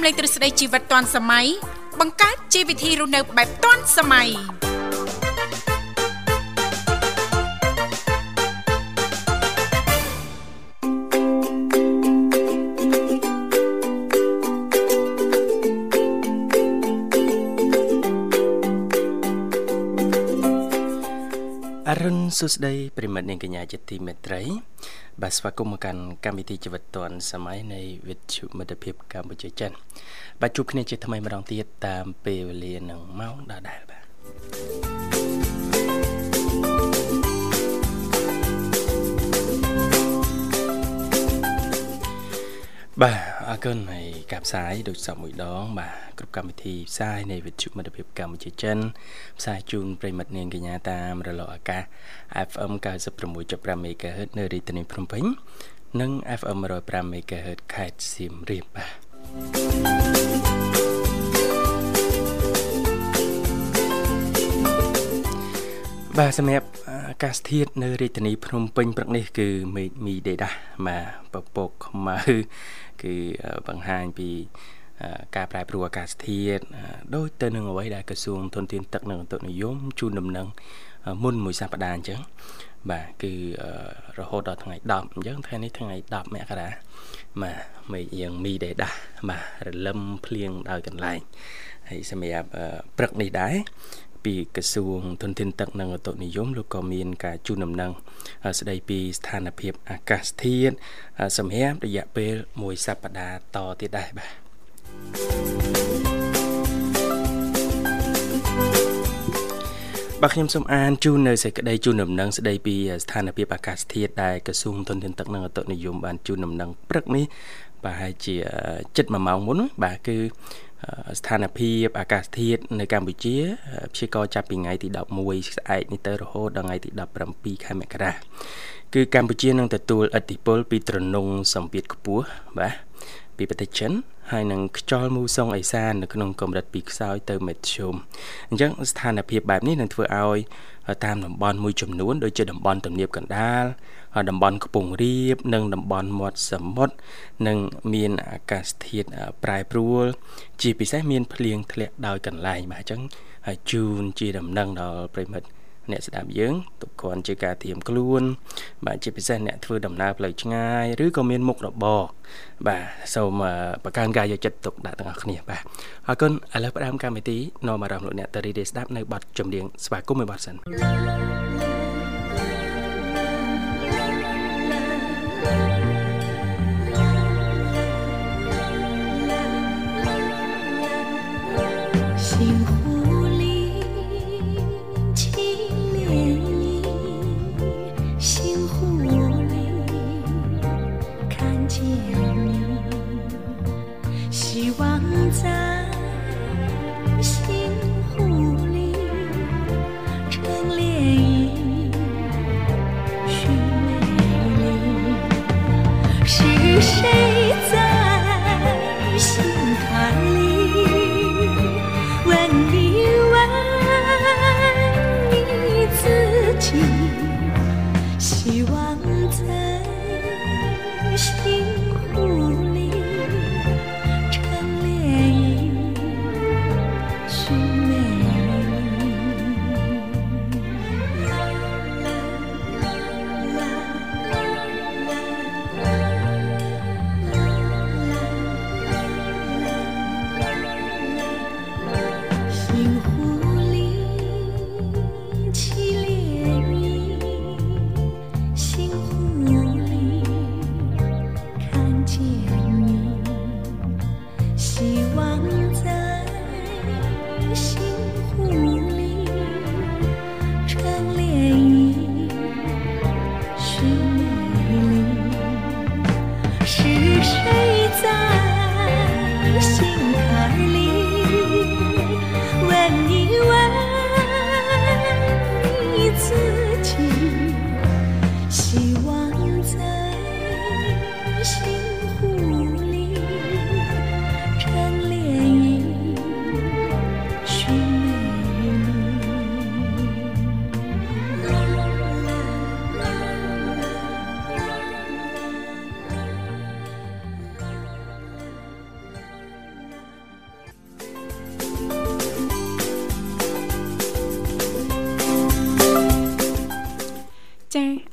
មលេងទ្រឹស្ដីជីវិតទាន់សម័យបង្កើតជីវវិធីរស់នៅបែបទាន់សម័យអរុនសុស្ដីប្រិមិត្តនាងកញ្ញាជាទីមេត្រី បាទស្វាគមន៍មកកាន់កម្មវិធីជីវិតឌွန်សម័យនៃវិទ្យុមិត្តភាពកម្ពុជាចិនបាទជួបគ្នាជាថ្មីម្ដងទៀតតាមពេលវេលានឹងម៉ោងដដែលបាទ បាទអរគុណហើយការផ្សាយដូចសពមួយដង បាទគ្រប់កម្មវិធីផ្សាយនៃវិទ្យុមិត្តភាពកម្ពុជាចិនផ្សាយជូនប្រិមិត្តនាងកញ្ញាតាមរលកអាកាស FM 96.5 MHz នៅរាជធានីភ្នំពេញនិង FM 105 MHz ខេត្តសៀមរាបបាទ បាទសម្រាប់អាកាសធាតុនៅរាជធានីភ្នំពេញព្រឹកនេះគឺមេឃមីដេដាបាទពពកខ្មៅគឺបង្ហាញពីការប្រែប្រួលអាកាសធាតុដូចទៅនឹងអ្វីដែលក្រសួងធនធានទឹកនិងអន្តរនិយមជូនដំណឹងមុនមួយសប្តាហ៍អញ្ចឹងបាទគឺរហូតដល់ថ្ងៃ10អញ្ចឹងថ្ងៃនេះថ្ងៃ10មករាបាទមេឃអៀងមីដេដាបាទរលឹមភ្លៀងដោយកន្លែងហើយសម្រាប់ព្រឹកនេះដែរ ពីក្រសួងធនធានទឹកនិងឧតុនិយមលោកក៏មានការជូនដំណឹងស្ដីពីស្ថានភាពអាកាសធាតុសម្រាប់រយៈពេលមួយសប្តាហ៍តទៀតដែរបាទបាទខ្ញុំសូមអានជូននៅសេចក្តីជូនដំណឹងស្តីពីស្ថានភាពអាកាសធាតុដែលក្រសួងធនធានទឹកនិងឧតុនិយមបានជូនដំណឹងព្រឹកនេះប្រហែលជាចិត្ត1ម៉ោងមុនបាទគឺ ស្ថានភាពអាកាសធាតុនៅកម្ពុជាព្យាករចាប់ពីថ្ងៃទី11ស្អែកនេះទៅរហូតដល់ថ្ងៃទី17ខែមករាគឺកម្ពុជានឹងទទួលឥទ្ធិពលពីទ្រង់សម្ពាធខ្ពស់បាទពីប្រទេសចិនហើយនឹងខ្យល់មូសុងអេសាននៅក្នុងកម្រិតពីខ្សោយទៅមធ្យមអញ្ចឹងស្ថានភាពបែបនេះនឹងធ្វើឲ្យ តាមតំបន់មួយចំនួនដូចជាតំបន់ទំនាបកណ្ដាលតំបន់ខ្ពង់រាប និងតំបន់មាត់សមុទ្រនឹងមានអាកាសធាតុប្រែប្រួល ជាពិសេសមានភ្លៀងធ្លាក់ដោយកន្លែងបាទអញ្ចឹងហើយជូនជាដំណឹងដល់ប្រិមិត្ត អ្នកស្ដាប់យើងទុកគ្រាន់ជាការត្រៀមខ្លួន បាទជាពិសេសអ្នកធ្វើដំណើរផ្លូវឆ្ងាយឬក៏មានមុខរបរបាទសូមបង្កើនការយកចិត្តទុកដាក់ទាំងអស់គ្នាបាទអរគុណឥឡូវផ្ដើមកម្មវិធីនាំអារម្មណ៍លោកអ្នកទៅរីទេស្ដាប់នៅប័ណ្ណចម្រៀងស្វាគមន៍មួយប័ណ្ណសិន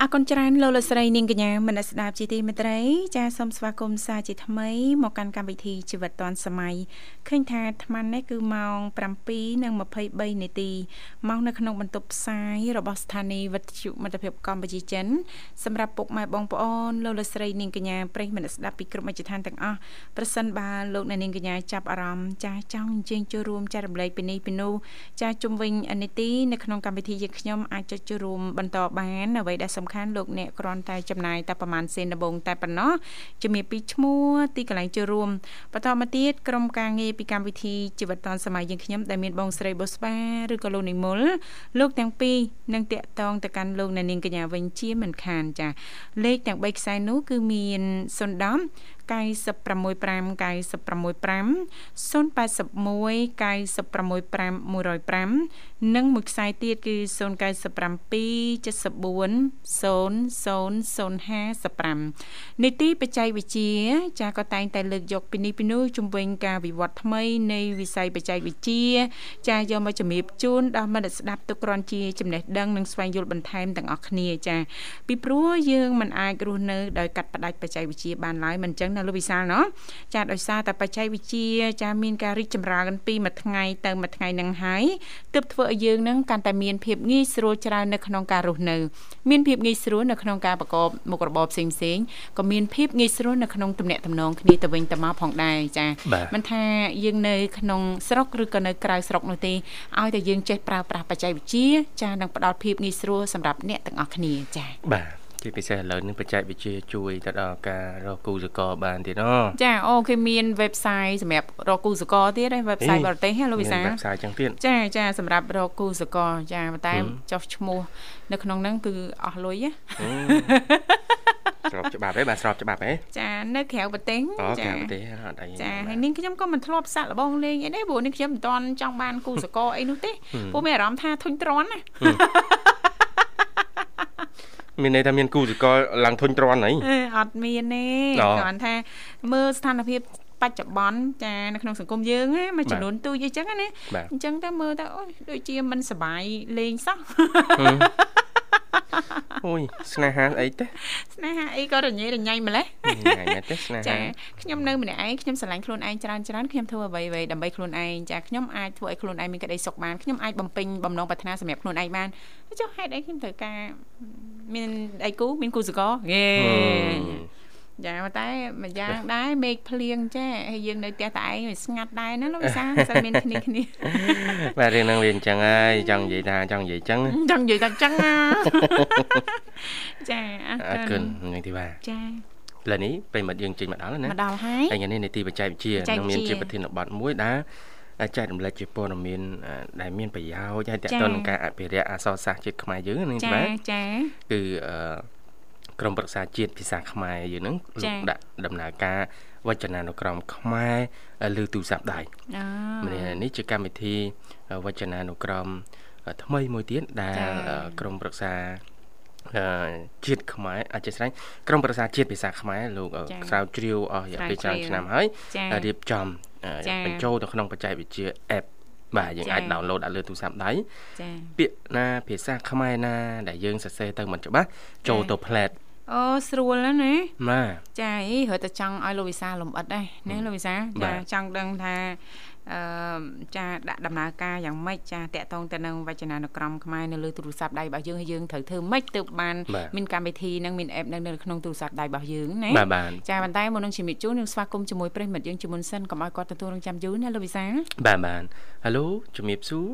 អរគុណច្រើនលោកលស្រីនាងកញ្ញាមនស្ដាប់ជាទីមេត្រីចាសសូមស្វាគមន៍សាជាថ្មីមកកាន់កម្មវិធីជីវិតឌွန်សម័យឃើញថាអាត្មានេះគឺម៉ោង7:23នាទីមកនៅក្នុងបន្ទប់ផ្សាយរបស់ស្ថានីយ៍វិទ្យុមិត្តភាពកម្ពុជាចិនសម្រាប់ពុកម៉ែបងប្អូនលោកលស្រីនាងកញ្ញាប្រិយមិត្តស្ដាប់ពីគ្រប់មជ្ឈដ្ឋានទាំងអស់ប្រសិនបើលោកអ្នកនាងកញ្ញាចាប់អារម្មណ៍ចាសចង់អញ្ជើញចូលរួមចែករំលែកពីនេះពីនោះចាសជុំវិញនីតិនៅក្នុងកម្មវិធីយើងខ្ញុំអាចចុចចូលរួមបន្តបានអ្វីដែលសំខាន់លោកអ្នកគ្រាន់តែចំណាយតែប្រហែលសេនដំបងតែប៉ុណ្ណោះជំរាបពីឈ្មោះទីកន្លែងចូលរួមបន្តមកទៀតក្រុមការងារពីកម្មវិធីជីវិតឌុនសម័យយើងខ្ញុំដែលមានបងស្រីបុស្បាឬក៏លោកនិមលលោកទាំងពីរនឹងតាក់ទងទៅកាន់លោកអ្នកនាងកញ្ញាវិញជាមិនខានចាលេខទាំង3ខ្សែនោះគឺមាន010 965 965 081 965 105និងមួយខ្សែទៀតគឺ097 74 0055នីតិបច្ចេកវិទ្យាចាក៏តែងតែលើកយកពីនេះពីនោះជំវិញការវិវត្តថ្មីនៃវិស័យបច្ចេកវិទ្យាចាយកមកជំរាបជូនដល់មិត្តស្ដាប់ទុកគ្រាន់ជាចំណេះដឹងនិងស្វែងយល់បន្ថែមទាំងអស់គ្នាចាពីព្រោះយើងមិនអាចរស់នៅដោយកាត់ផ្ដាច់បច្ចេកវិទ្យាបានឡើយមិនអញ្ចឹងណាលោកវិសាលណោះចាដោយសារតែបច្ចេកវិទ្យាចាមានការរីកចម្រើនពីមួយថ្ងៃទៅមួយថ្ងៃនឹងហើយទើបធ្វើឲ្យយើងនឹងកាន់តែមានភាពងាយស្រួលច្រើននៅក្នុងការរស់នៅ មានភាពងាយស្រួលនៅក្នុងការប្រកបមុខរបរផ្សេងផ្សេងក៏មានភាពងាយស្រួលនៅក្នុងទំនាក់ទំនងគ្នាទៅវិញទៅមកផងដែរចាមិនថាយើងនៅក្នុងស្រុកឬក៏នៅក្រៅស្រុកនោះទេឲ្យតែយើងចេះប្រើប្រាស់បច្ចេកវិទ្យាចានឹងផ្ដល់ភាពងាយស្រួលសម្រាប់អ្នកទាំងអស់គ្នាចាបាទ ជាពិសេសឥឡូវនេះបច្ចេកវិទ្យាជួយទៅដល់ការរកគូសកលបានទៀតណចាអូគេមាន website សម្រាប់រកគូសកលទៀតឯ website បរទេសហ៎លោកវិសា website ចឹងទៀតចាចាសម្រាប់រកគូសកលចាតែចុះឈ្មោះនៅក្នុងហ្នឹងគឺអស់លុយស្របច្បាប់ឯងបាទស្របច្បាប់ឯងចានៅក្រៅប្រទេសចាក្រៅប្រទេសអត់អីចាហើយនាងខ្ញុំក៏មិនធ្លាប់សាក់លបងលេងអីទេព្រោះនាងខ្ញុំមិនទាន់ចង់បានគូសកលអីនោះទេព្រោះមានអារម្មណ៍ថាធុញទ្រាន់ណា មានន័យថាមានគូសកលឡើងធុញទ្រាន់អីអត់មានទេគ្រាន់ថាមើលស្ថានភាពបច្ចុប្បន្នចានៅក្នុងសង្គមយើងណាមួយចំនួនទូចអីចឹងណាអញ្ចឹងតែមើលទៅអូដូចជាមិនសុបាយលេងសោះ អូយស្នេហាអីទេស្នេហាអីក៏រញ៉េរញ៉ៃម្លេះញ៉ៃមែនទេស្នេហាចាខ្ញុំនៅម្នាក់ឯងខ្ញុំស្រឡាញ់ខ្លួនឯងច្រើនច្រើនខ្ញុំធ្វើអ្វីអ្វីដើម្បីខ្លួនឯងចាខ្ញុំអាចធ្វើឲ្យខ្លួនឯងមានក្តីសុខបានខ្ញុំអាចបំពេញបំណងប្រាថ្នាសម្រាប់ខ្លួនឯងបានចុះហេតុអីខ្ញុំត្រូវការមានដៃគូមានគូសកលយេ ចាតែម្យ៉ាងដែរមេឃភ្លៀងចេះហើយយើងនៅផ្ទះតែឯងវាស្ងាត់ដែរណាលោកវិសាស្មានគ្នាគ្នាបាទរឿងហ្នឹងវាអញ្ចឹងហើយចង់និយាយថាចង់និយាយអញ្ចឹងចង់និយាយថាអញ្ចឹងចាអរគុណនឹងទីបាទចាឥឡូវនេះពេលមកយើងចេញមកដល់ណាមកដល់ហើយហើយថ្ងៃនេះនីតិបច្ចេកវិទ្យានឹងមានជាប្រធានបទមួយដែលចែករំលែកជាព័ត៌មានដែលមានប្រយោជន៍ហើយតទៅនឹងការអភិរក្សអក្សរសាស្ត្រជាតិខ្មែរយើងនេះបាទចាគឺអឺ ក្រមប្រឹក្សាជាតិភាសាខ្មែរយើងហ្នឹងលោកដាក់ដំណើរការវចនានុក្រមខ្មែរលើទូរស័ព្ទដៃអូនេះជាកម្មវិធីវចនានុក្រមថ្មីមួយទៀតដែលក្រមប្រឹក្សាជាតិខ្មែរអាចស្រ័យក្រមប្រឹក្សាជាតិភាសាខ្មែរលោកស្រាវជ្រាវអស់រយៈពេលច្រើនឆ្នាំហើយរៀបចំបញ្ចូលទៅក្នុងបច្ចេកវិទ្យា app បាទយើងអាច download ដាក់លើទូរស័ព្ទដៃចា៎ពាក្យណាភាសាខ្មែរណាដែលយើងសរសេរទៅមិនច្បាស់ចូលទៅផ្លែត អូស្រួលណាណាបាទចាអីរត់តែចង់ឲ្យលោកវិសាលំអិតដែរណាលោកវិសាចាចង់ដឹងថាអឺចាដាក់ដំណើរការយ៉ាងម៉េចចាតកតងទៅនឹងវចនានុក្រមខ្មែរនៅលើទូរស័ព្ទដៃរបស់យើងហើយយើងត្រូវធ្វើម៉េចទើបបានមានកម្មវិធីនិងមាន app នៅនៅក្នុងទូរស័ព្ទដៃរបស់យើងណាចាប៉ុន្តែមុននឹងជំរាបជូននឹងស្វាគមន៍ជាមួយប្រិមិត្តយើងជាមុនសិនកុំឲ្យគាត់ទទួលរងចាំយូរណាលោកវិសាបាទបាទហៅជំរាបសួរ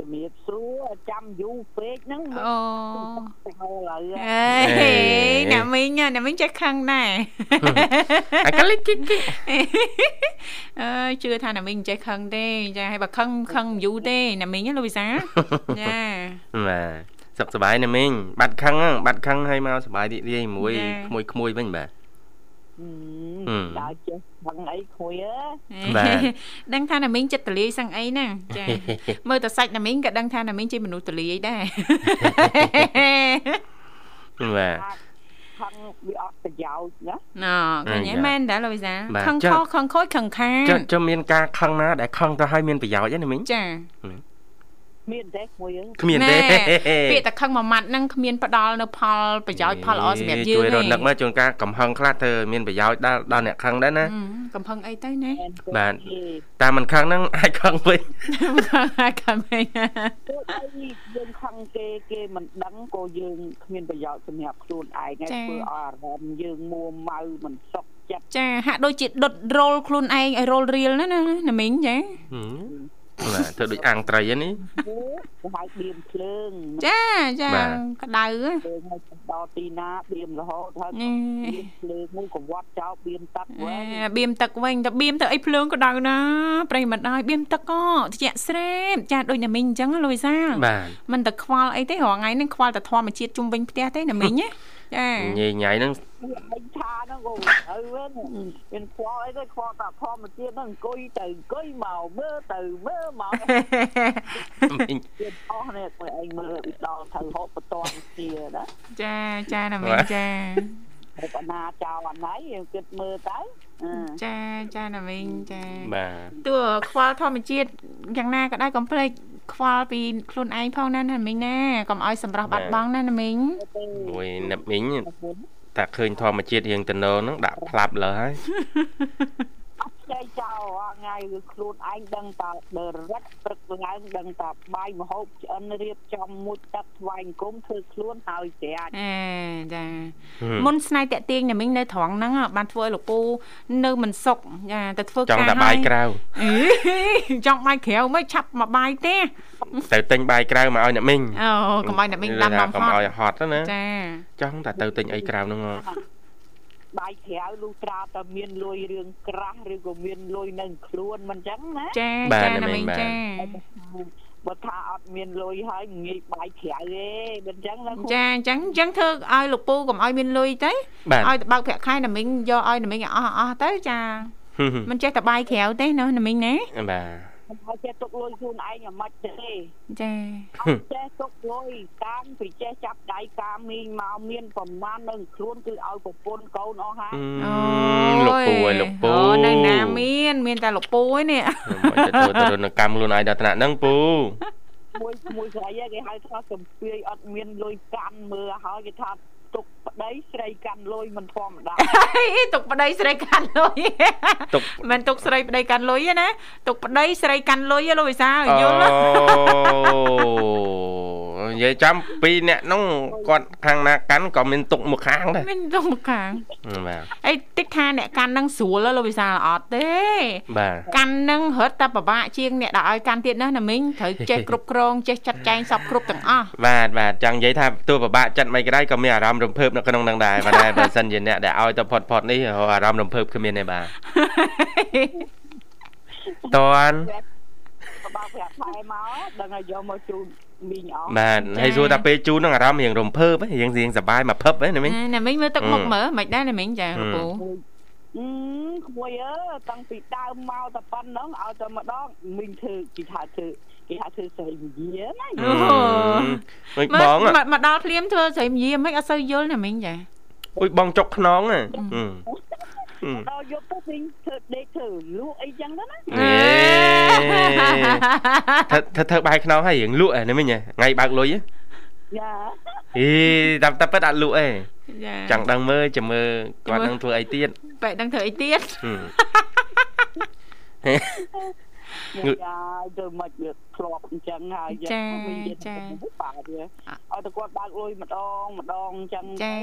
ជំរាបសួរចាំយូរពេកហ្នឹងអូឥឡូវអេអ្នកមីងអ្នកមីងចេះខឹងដែរអាកលិគិគអើជឿថាអ្នកមីងចេះខឹងទេចាហើយបើខឹងខឹងយូរទេអ្នកមីងលូវីសាចាបាទសុខសប្បាយអ្នកមីងបាត់ខឹងបាត់ខឹងហើយមកសប្បាយរីករាយមួយក្មួយក្មួយវិញបាទដើរចេះ សឹងអីខួយអើបាទដឹងថាណាមីងចិត្តតលាយសឹងអីណាចាមើលតែសាច់ណាមីងក៏ដឹងថាណាមីងជាមនុស្សតលាយដែរបាទខឹងវាអត់ប្រយោជន៍ណាណ៎ឃើញមែនដែរលោកវិសាខឹងខុសខឹងខូចខឹងខាចចមានការខឹងណាដែលខឹងទៅឲ្យមានប្រយោជន៍ណាមីងចា មានទេមួយគ្មានទេពាក្យតែខឹងមួយម៉ាត់ហ្នឹងគ្មានផ្ដល់នៅផលប្រយោជន៍ផលល្អសម្រាប់យើងទេជួយរនឹកមកជួនកាលកំហឹងខ្លះធ្វើមានប្រយោជន៍ដល់ដល់អ្នកខឹងដែរណាកំហឹងអីទៅណាបាទតាមមិនខឹងហ្នឹងអាចខឹងវិញអាចខឹងវិញពួកអីយើងខឹងគេគេមិនដឹងក៏យើងគ្មានប្រយោជន៍សម្រាប់ខ្លួនឯងហើយធ្វើឲ្យអារម្មណ៍យើងមួម៉ៅមិនសុខចិត្តចាហាក់ដូចជាដុតរោលខ្លួនឯងឲ្យរោលរៀលណាណាណាមីងចា ណាធ្វើដូចអាំងត្រីហ្នឹងនេះគេហៅបៀមភ្លើងចាចាក្តៅដល់ទីណាបៀមរហូតហើយបៀមភ្លើងមួយកវត្តចោលបៀមទឹកវិញបៀមទឹកវិញតែបៀមទៅអីភ្លើងក្តៅណាប្រិមិនហើយបៀមទឹកក៏ត្រជាក់ស្រេបចាដូចណាមីងអញ្ចឹងលូយសាមិនតែខ្វល់អីទេរាល់ថ្ងៃហ្នឹងខ្វល់តែធម្មជាតិជុំវិញផ្ទះទេណាមីងណា ចាញ៉ៃញ៉ៃហ្នឹងវិញថាហ្នឹងក៏ទៅវិញមានខ្វល់អីទៅខ្វល់តែធម្មជាតិហ្នឹងអង្គុយទៅអង្គុយមកមើលទៅមើលមកមីងទៀតអស់នេះ કોઈ ឯងមើលដល់ទៅហូបបតនជាណាចាចាណាមីងចាហូបអាណាចោលអាណៃយើងគិតមើលទៅចាចាណាមីងចាបាទទោះខ្វល់ធម្មជាតិយ៉ាងណាក៏ដោយកុំភ្លេច ខ្វល់ពីខ្លួនឯងផងណាណាមីងណាកុំឲ្យសម្រស់បាត់បង់ណាណាមីងមួយណាមីងតែឃើញធម្មជាតិរៀងតណោហ្នឹងដាក់ផ្លាប់លើហើយ ចែកចោលថ្ងៃគឺខ្លួនឯងដឹងតែដរិតព្រឹកឡើងដឹងតែបាយមហូបឆ្អិនរៀបចំមួយទឹកថ្វាយអង្គមធ្វើខ្លួនហើយស្រាច់អេចាមុនស្នេហ៍តាក់ទាញណាមីងនៅត្រង់ហ្នឹងបានធ្វើឲ្យលោកពូនៅមិនសុខចាទៅធ្វើការចង់តែបាយក្រៅចង់បាយក្រៅមិនឆាប់មកបាយទេទៅទិញបាយក្រៅមកឲ្យអ្នកមីងអូកុំឲ្យអ្នកមីងដាំនំហត់កុំឲ្យហត់ណាចាចង់តែទៅទិញអីក្រៅហ្នឹងបា យក្រៅលុះត្រាតែមានលុយរឿងក្រាស់ឬក៏មានលុយនៅខ្លួនមិនអញ្ចឹងណាចាចាណាមីងចាបើថាអត់មានលុយហើយងាយបាយក្រៅទេមិនអញ្ចឹងណាចាអញ្ចឹងអញ្ចឹងធ្វើឲ្យលោកពូកុំឲ្យមានលុយទៅឲ្យទៅបើកប្រាក់ខែណាមីងយកឲ្យណាមីងអស់អស់ទៅចាមិនចេះតែបាយក្រៅទេណាណាមីងណាបាទ មិនឲ្យចេះទុកលុយខ្លួនឯងអាម៉េចទេចាអត់ចេះទុកលុយតាមពីចេះចាប់ដៃកាមីងមកមានប្រមាណនឹងខ្លួនគឺឲ្យប្រពន្ធកូនអស់ហើយអូលោកពូឯលោកពូអូនៅណាមានមានតែលោកពូឯនេះមកទៅទៅនៅកម្មខ្លួនឯងដល់ថ្នាក់ហ្នឹងពូមួយមួយស្រីគេហៅថាសំពីអត់មានលុយកាន់មើលហើយគេថា ទុកប្តីស្រីកាន់លុយមិនធម្មតាទុកប្តីស្រីកាន់លុយទុកមិនទុកស្រីប្តីកាន់លុយទេណាទុកប្តីស្រីកាន់លុយលោកវិសាយល់អូនិយាយចាំពីរអ្នកនោះគាត់ខាងណាកាន់ក៏មានទុកមួយខាងដែរមានទុកមួយខាងបាទអីតិចថាអ្នកកាន់នឹងស្រួលលោកវិសាអត់ទេបាទកាន់នឹងរត់តែពិបាកជាងអ្នកដែលឲ្យកាន់ទៀតណាណាមីងត្រូវចេះគ្រប់គ្រងចេះចាត់ចែងសពគ្រប់ទាំងអស់បាទបាទចង់និយាយថាទោះពិបាកចិត្តមិនក្តីក៏មានអារម្មណ៍រំភើបនៅក្នុងនឹងដែរបាទតែបើសិនជាអ្នកដែលឲ្យទៅផុតផុតនេះអារម្មណ៍រំភើបគ្មានទេបាទតនបើប្រាប់ថែមកដឹងឲ្យយកមកជូនមីងអស់បាទហើយសួរថាពេលជូននឹងអារម្មណ៍រៀងរំភើបរៀងរៀងសប្បាយមកភឹបហ្នឹងណាមីងណាមីងមើលទឹកមុខមើលមិនដែរណាមីងចាលោកពូអឺក្មួយអើតាំងពីដើមមកតែប៉ុណ្ណឹងឲ្យតែម្ដងមីងធ្វើគេថាធ្វើ គេហៅធ្វើស្រីមយាណាអូមិនបងមកដល់ភ្លាមធ្វើស្រីមយាមិនអត់សូវយល់ណាមីងចាអុយបងចុកខ្នងហ៎ដល់យកទៅវិញធ្វើដេកធ្វើលក់អីចឹងទៅណាធ្វើធ្វើបាយខ្នងហើយរៀងលក់ហ្នឹងមិញថ្ងៃបើកលុយយ៉ាអីតាមតែប៉ិតអត់លក់ឯងចង់ដឹងមើលចាំមើលគាត់នឹងធ្វើអីទៀតបែកដឹងធ្វើអីទៀតងើទៅមិនវា ធ្លាប់អញ្ចឹងហើយចាចាបាទវាឲ្យតែគាត់បើកលុយម្ដងម្ដងអញ្ចឹងចា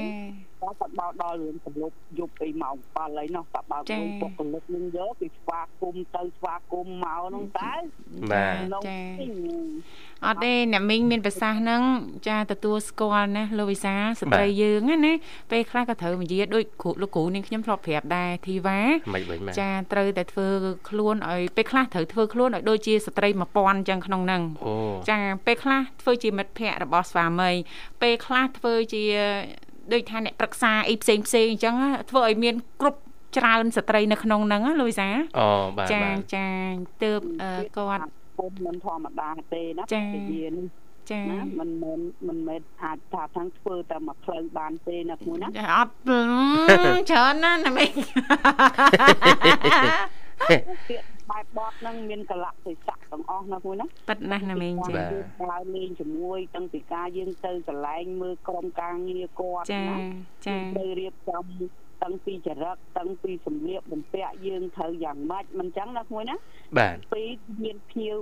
គាត់បើកដល់រឿងសន្លប់យប់អីម៉ោង7អីនោះគាត់បើកលុយពុកកលឹកនឹងយកពីស្វាគមទៅស្វាគមមកនោះតើបាទចាអត់ទេអ្នកមីងមានប្រសាសន៍ហ្នឹងចាទទួលស្គាល់ណាលោកវិសាស្ត្រីយើងណាពេលខ្លះក៏ត្រូវនិយាយដូចគ្រូលោកគ្រូនាងខ្ញុំធ្លាប់ប្រាប់ដែរធីវ៉ាចាត្រូវតែធ្វើខ្លួនឲ្យពេលខ្លះត្រូវធ្វើខ្លួនឲ្យដូចជាស្ត្រី1000អញ្ចឹងក្នុងហ្នឹងចាពេលខ្លះធ្វើជាមិត្តភ័ក្តិរបស់ស្វាមី ពេលខ្លះធ្វើជាដូចថាអ្នកប្រឹក្សាអីផ្សេងផ្សេងអញ្ចឹងធ្វើឲ្យមានគ្រប់ច្រើនស្ត្រីនៅក្នុងហ្នឹងលូយសាអូបាទចាចាទើបគាត់ពុំមិនធម្មតាទេណាចានេះចាមិនមែនមិនមែនអាចថាទាំងធ្វើតែមួយផ្លូវបានទេណាគូណាចាអត់ច្រើនណាស់ណាមី បែបបទហ្នឹងមានកលៈទេសៈទាំងអស់ណាគួយណាប៉ិតណាស់ណាមីងចាបាទយើងដើរលេងជាមួយតាំងពីការយើងទៅកន្លែងមើលក្រុមការងារគាត់ចាណាចាទៅរៀបចំតាំងពីចរិតតាំងពីសម្លៀកបំពាក់យើងត្រូវយ៉ាងម៉េចមិនចឹងណាគួយណាបាទពីមានភ្ញៀវ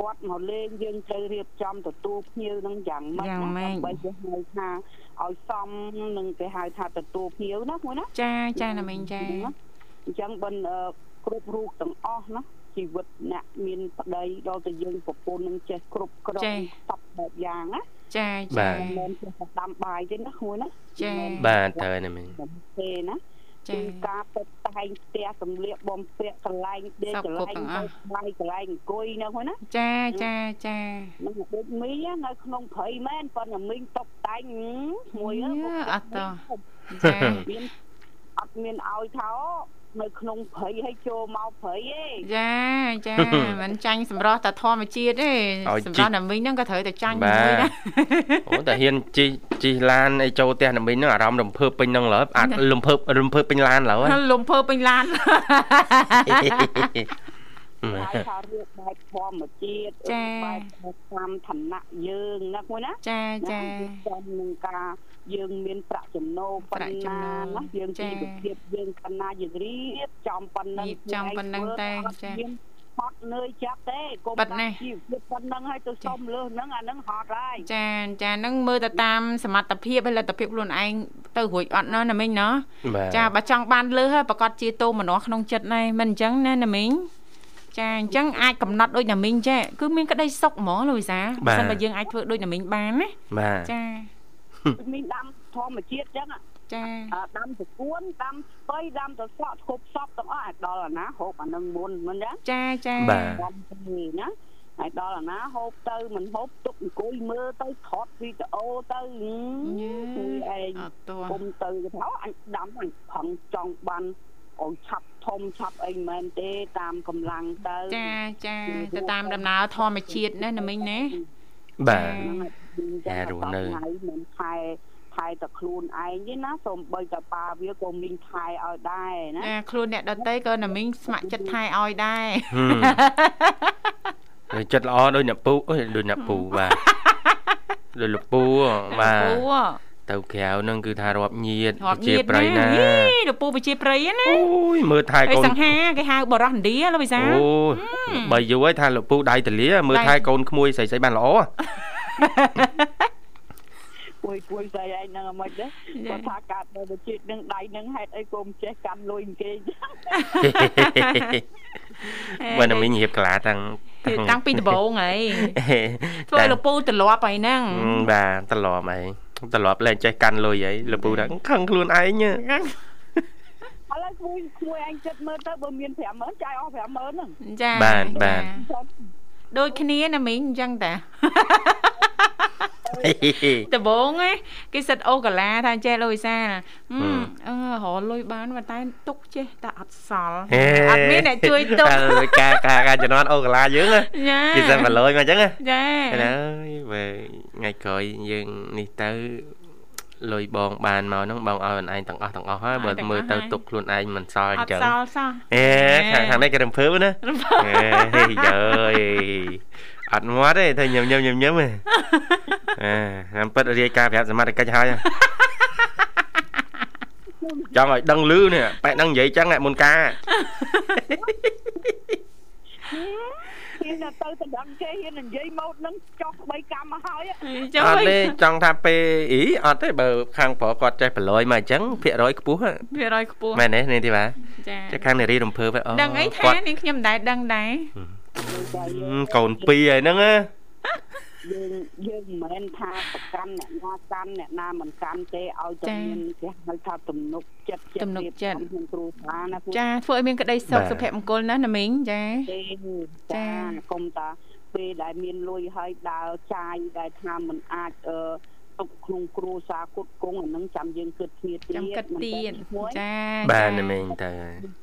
គាត់មកលេងយើងត្រូវរៀបចំទទួលភ្ញៀវនឹងយ៉ាងម៉េចយ៉ាងម៉េចដើម្បីគេហៅថាឲ្យសមនឹងគេហៅថាទទួលភ្ញៀវណាមួយណាចាចាណាមីងចាអញ្ចឹងបិណ្ឌអឺគ្រប់រូបទាំងអស់ណា ជីវិតអ្នកមានប្តីដល់តែយើងប្រពន្ធនឹងចេះគ្រប់គ្រងចាសពបែបយ៉ាងណាចាបាចាទមិនមែនចេះតែដាំបាយទេណាមួយណាចាបាទត្រូវហើយណាមីងមិនទេណាចាគឺការទៅតែងផ្ទះសម្លៀកបំពាក់កន្លែងដេកសពកន្លែងគ្រប់ទាំងអស់ទៅបាយកន្លែងអង្គុយណាមួយណាចាចាចានឹងដូចមីងនៅក្នុងព្រៃមែនប៉ុន្តែមីងតុបតែងមួយយើអត់តោះចាមានអត់មានឲ្យថា នៅក្នុងព្រៃឲ្យចូលមកព្រៃទេចាចាមិនចាញ់សម្រស់តែធម្មជាតិទេឲ្យសម្ជីរកស់ណាមីងហ្នឹងក៏ត្រូវតែចាញ់បាទមួយដែរអូតែហ៊ានជីជីឡានអីចូលផ្ទះណាមីងហ្នឹងអារម្មណ៍រំភើបពេញហ្នឹងឡើយអាចរំភើបរំភើបពេញឡានឡើយលំភើពេញឡាន ហើយថារៀបបែបធម្មជាតិចាបែបតាមឋានៈយើងណាមួយណាចាចាចំនឹងការយើងមានប្រាក់ចំណូលប៉ុប្រាក់ណ្ចំណូណាលណាយើងចាជីវភាពយើងប៉ុណ្ណាយើងរៀបចំប៉ុណ្ណឹងរៀបចំប៉ុណ្ណឹងតែខ្លួនឯងចាធ្វើអត់មានហត់នឿយចាប់ទេកុំប៉ិតណាស់ជីវភាពប៉ុណ្ណឹងឲ្យទៅសុំលើសហ្នឹងអាហ្នឹងហត់ហើយចាចាហ្នឹងមើលទៅតាមសមត្ថភាពហើយលទ្ធភាពខ្លួនឯងទៅរួចអត់ណោះណាមីងណោះបាទចាបើចង់បានលើសហើយប្រកាសជាតោមនោះក្នុងចិត្តណែមិនអញ្ចឹងណាណាមីង ចាអញ្ចឹងអាចកំណត់ដូចណាមីងចេះគឺមានក្តីសុខហ្មងលោកវិសាបើសិនបើយើងអាចធ្វើដូចណាមីងបានណាបាទចាមានដាំធម្មជាតិចឹងអាចាអាដាំសកួនដាំស្ពៃដាំទៅសក់គ្រប់សពទាំងអស់ឲ្យដល់អាណាហូបអានឹងមុនមិនចឹងចាចាបាទដាំទៅណាហើយដល់អាណាហូបទៅមិនហូបទុកអង្គុយមើលទៅថតវីដេអូទៅហឹមយេគឺឯងអត់តោះគុំទៅទៅថាអញដាំអញខំចង់បាន ឲ្យឆាប់ធំឆាប់អីមិនមែនទេតាមកម្លាំងទៅចាចាទៅតាមដំណើរធម្មជាតិណាណាមីងណាបាទហ្នឹងហើយតែរស់នៅហើយមិនខែខែតែខ្លួនឯងទេណាសូម្បីតែប៉ាវាក៏មានខែឲ្យដែរណាចាខ្លួនអ្នកដតីក៏ណាមីងស្ម័គ្រចិត្តថែឲ្យដែរហឹមហើយចិត្តល្អដូចអ្នកពូអើយដូចអ្នកពូបាទដូចលោកពូបាទពូ ទៅក្រៅហ្នឹងគឺថារាប់ញាតរាប់ជាញាតប្រៃណាយីលោកពូប្រជាប្រិយណាអូយមើលថែហើយកូនសង្ហាគេហៅបរោះឥណ្ឌាលោកវិសាអូបើយូរហើយថាលោកពូដៃតលាមើលដៃថែកូនក្មួយស្រីស្រីបានល្អពួយពួយស្អីឯងហ្នឹងហ្មងទេគាត់ថាកាត់នៅជាតិនឹងដៃនឹងហេតុអីក៏មិនចេះកាន់លុយគេចឹងបើណាមីងរៀបក្លាតាំងតាំងពីដំបូងហើយធ្វើឲ្យលោកពូទម្លាប់ហើយហ្នឹងហឹមបាទត្រឡប់ហើយ ត្រឡប់លែងចេះកាន់លុយហើយលោកពូថាខឹងខ្លួនឯងឥឡូវគួយគួយឯងចិត្តមើលទៅបើមាន50000ចាយអស់50000ហ្នឹងចាបាទបាទដូចគ្នាណាមីងអញ្ចឹងតា ដំបងណាគេសិតអូកាឡាថាចេះលុយសាហឹមអឺរលុយបានប៉ុន្តែទុកចេះតែអត់សល់ហេអត់មានអ្នកជួយទុកតែការការការជំនាន់អូកាឡាយើងណាចាគេសិនមកលុយមកអញ្ចឹងណាចាអើយបើថ្ងៃក្រោយយើងនេះទៅលុយបងបានមកហ្នឹងបងឲ្យអូនឯងទាំងអស់ទាំងអស់ហើយបើមើលទៅទុកខ្លួនឯងមិនសល់អអញ្ត់ចឹងសល់សោះអេខាងខាងនេះគេរំភើបណាអេយើយអត់មាត់ទេទៅញឹមញឹមញឹមញឹមហ៎ អេតាមពិតរាយការណ៍ប្រាប់សមត្ថកិច្ចហើយចង់ឲ្យដឹងលឺនេះប៉ែហ្នឹងនិយាយចឹងមុនការហ៊ានតែទៅទៅដឹងគេហ៊ាននិយាយម៉ូតហ្នឹងចោះបីកម្មមកហើយចុះអត់វិញទេចង់ថាពេលអីអត់ទេបើខាងប្រុសគាត់ចេះប្រឡយមកអញ្ចឹងភាគរយខ្ពស់ហ៎វារយខ្ពស់មែនទេនេះទេបាទចាចាខាងនារីរំភើបហ៎អូដឹងអីថាគាត់នេះខ្ញុំមិនដែលដឹងដែរតែយើហឹមកូនពីរហើយហ្នឹងណា យើងយើងមិនមែនថាប្រកាន់អ្នកណាកាន់អ្នកណាមិនកាន់ទេឲ្យតែមានគេហៅថាទំនុកចិត្តក្នុងគ្រូសាណាពួកចាធ្វើឲ្យមានក្តីសុខសុភមង្គលណាណាមីងចាទេចាកុំតាពេលដែលមានលុយហើយដើរចាយដែលថាមិនអាចអឺទុកក្នុងគ្រួសារគុតគង់អានឹងចាំយើងគិតគ្នាទៀតចាំគិតទៀតចាបាទចាណាមីងទៅ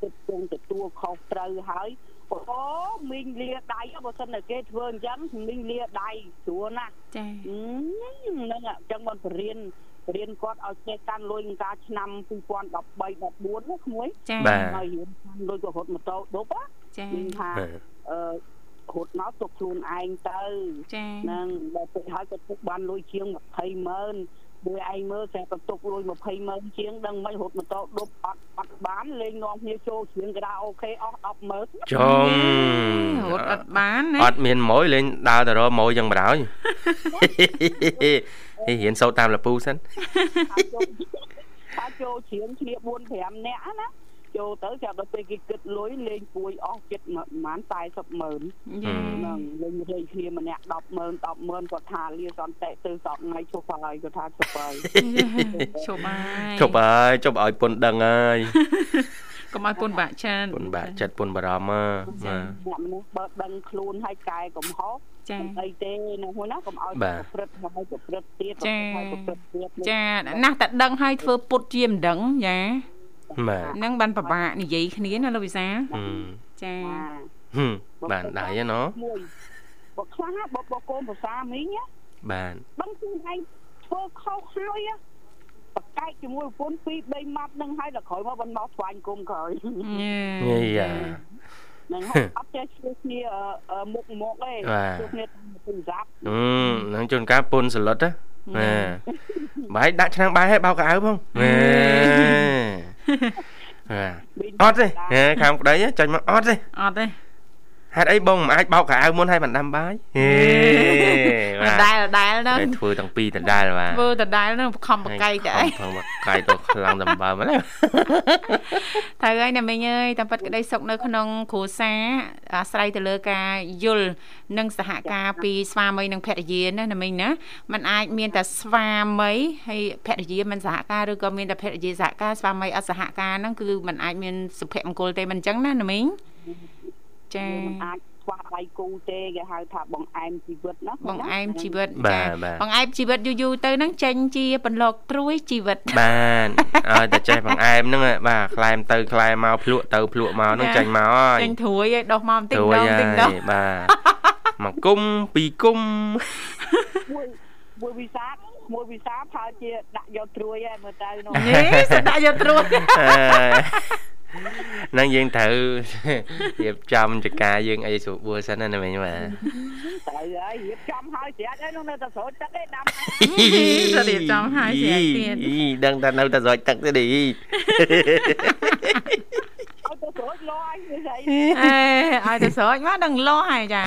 គិតគង់ទទួលខុសត្រូវហើយ អូមីងលាដៃបើសិនតែគេធ្វើអញ្ចឹងមីងលាដៃស្រួលណាស់ចាហ្នឹងអញ្ចឹងមិនបរៀនបរៀនគាត់ឲ្យចេះកាន់លុយក្នុងការឆ្នាំ2013 14ណាក្មួយចាបាទហើយរៀនកាន់លុយក៏រត់ម៉ូតូដប់ណាចាមានថាបាទអអឺរត់មកទុកខ្លួនឯងទៅចាហ្នឹងដល់ពេលហើយក៏ទុកបានលុយជាង20ម៉ឺន មួយឯងមើលតែបន្ទុកលុយ20ម៉ឺនជាងដឹងមិនរត់ម៉ូតូដប់អត់អត់បានលេងនាំគ្នាចូលច្រៀងក្តារអូខេអស់10ម៉ឺនចុងរត់អត់បានណាអត់មានម៉ួយលេងដើរទៅរកម៉ួយយ៉ាងបណ្ដោយហេរៀនសូត្រតាមលពូសិនថាចូលច្រៀងគ្នា4 5នាក់ណា ចូលទៅចាប់ដល់ពេលគេគិតលុយលេងពួយអស់ចិត្តប្រហែល40ម៉ឺនចាហ្នឹងលេងលេងគ្នាម្នាក់10ម៉ឺន10ម៉ឺនគាត់ថាលាសន្តិទៅសក់ថ្ងៃឈប់ហើយគាត់ថាឈប់ហើយឈប់ហើយជប់ហើយជប់ឲ្យពុនដឹងហើយកុំឲ្យពុនបាក់ច្រើនពុនបាក់ចិត្តពុនបារម្ភមកអ្នកមនុស្សបើដឹងខ្លួនហើយកែកំហុសចាអីទេនៅហ្នឹងណាកុំឲ្យបាទប្រព្រឹត្តហើយប្រព្រឹត្តទៀតចាហើយប្រព្រឹត្តទៀតចាណាស់តែដឹងឲ្យធ្វើពុតជាមិនដឹងចា បាទហ្នឹងបានពិបាកនិយាយគ្នាណាលោកវិសាលហឹមចាហឹមបានដៃហ៎ណោះមួយបើខ្លះបើបើកូនភាសាមីងណាបានដឹងខ្លួនឯងធ្វើខុសហើយណាបកែកជាមួយប្រពន្ធពីរ3ម៉ាត់នឹងហើយដល់ក្រោយមកបានមកស្វែងគុំក្រោយញីយ៉ានឹងហើយអត់ចេះជួយគ្នាអឺអឺមុខមុខទេបាទជួយគ្នាតាមទូរស័ព្ទហឹមនឹងជួនកាលពុនសលុតណាណាបាយដាក់ឆ្នាំងបាយឲ្យបោកកៅអៅផងណាបាទ អត់ទេហេខាងប្តីចាញ់មកអត់ទេអត់ទេ ហេតុអីបងមិនអាចបោកកៅអៅមុនឲ្យបានដាំបាយហេ ដដែលដដែលហ្នឹង តែធ្វើតាំងពីដដែលបាទ ធ្វើដដែលហ្នឹងខំបកៃទៅអី ផងបកៃទៅខ្លាំងដំបើមកណា ត្រូវហើយណាមីងអើយតាមពិតក្តីសុខនៅក្នុងគ្រួសារអាស្រ័យទៅលើការយល់និងសហការពីស្វាមីនិងភរិយាណាណាមីងណាมันអាចមានតែស្វាមីហើយភរិយាមិនសហការឬក៏មានតែភរិយាសហការស្វាមីអត់សហការហ្នឹងគឺมันអាចមានសុភមង្គលទេមិនអញ្ចឹងណាណាមីង ចាមិនអាចខ្វះដៃគូទេគេហៅថាបងអែមជីវិតណាបងអែមជីវិតបាទបាទបងអែមជីវិតយូរយូរទៅហ្នឹងចេញជាបន្លកត្រួយជីវិតបានឲ្យតែចេះបង្អែមហ្នឹងបាទខ្លែមទៅខ្លែមមកភ្លក់ទៅភ្លក់មកហ្នឹងចាញ់មកហើយចេញត្រួយឲ្យដោះមកបន្តិចទួយដងបន្តិចដហើងយបាទមកគុំពីរគុំមួយមួយវិសាមួយវិសាផើជាដាក់យកត្រួយហើយមើលទៅនោះយេសដាក់យកត្រួយអើ ហ្នឹងយើងត្រូវរៀបចំចការយើងអីស្រួលបួលសិនណាមិញបាទទៅហើយរៀបចំហើយស្រាច់ហើយនោះនៅតែស្រោចទឹកឯដាំហើយទៅរៀបចំហើយស្រាប់ទៀតអីដឹងតែនៅតែស្រោចទឹកទេឌីឲ្យទៅស្រោចលឲ្យវាស្អីអេឲ្យទៅស្រោចមកដឹងលោះហើយចា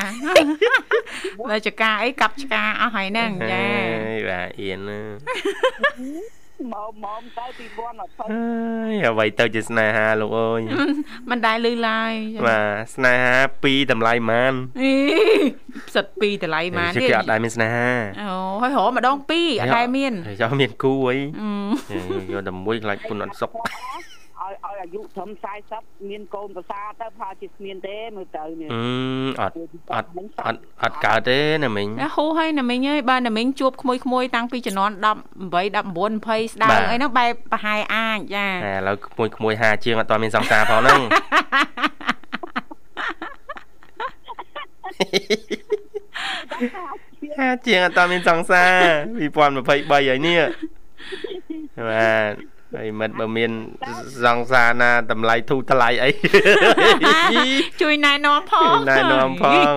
បើចកាអីកាប់ឆ្កាអស់ហើយហ្នឹងចាអើយបាទអៀនណា មកមកទៅ2020អើយអ្វីទៅជាស្នេហាលោកអើយមិនដែលលឺឡើយចាបាទស្នេហាពីរតម្លៃម៉ានអីផ្សិតពីរតម្លៃម៉ានជិះទេគេអត់ដែរមានស្នេហាអូហើយរកម្ដងពីរអត់ដែលមានចោះមានគូអីអឺយកតែមួយខ្លាចគុណអត់សុខ ឲ្យឲ្យអាយុត្រឹម40មានកូនប្រសាទៅផាជាស្មានទេមើលទៅនេះអឺអត់អត់អត់អត់កើតទេណាមិញណាហូហើយណាមីងអើយបើណាមីងជួបក្មួយក្មួយតាំងពីជំនាន់18 19 20ស្ដើបាងទអីហ្នឹងបែបប្រហែលអាចចាតែឥឡូវក្មួយក្មួយហាជាងអត់ទាន់មានសង្សារផងហ្នឹងហាជាងអត់ទាន់មានសង្សារ2023ហើយនេះបាទ ហើយមិនបើមានសង្សារណាតម្លៃធូរថ្លៃអីជួយណែនាំផងណែនាំផង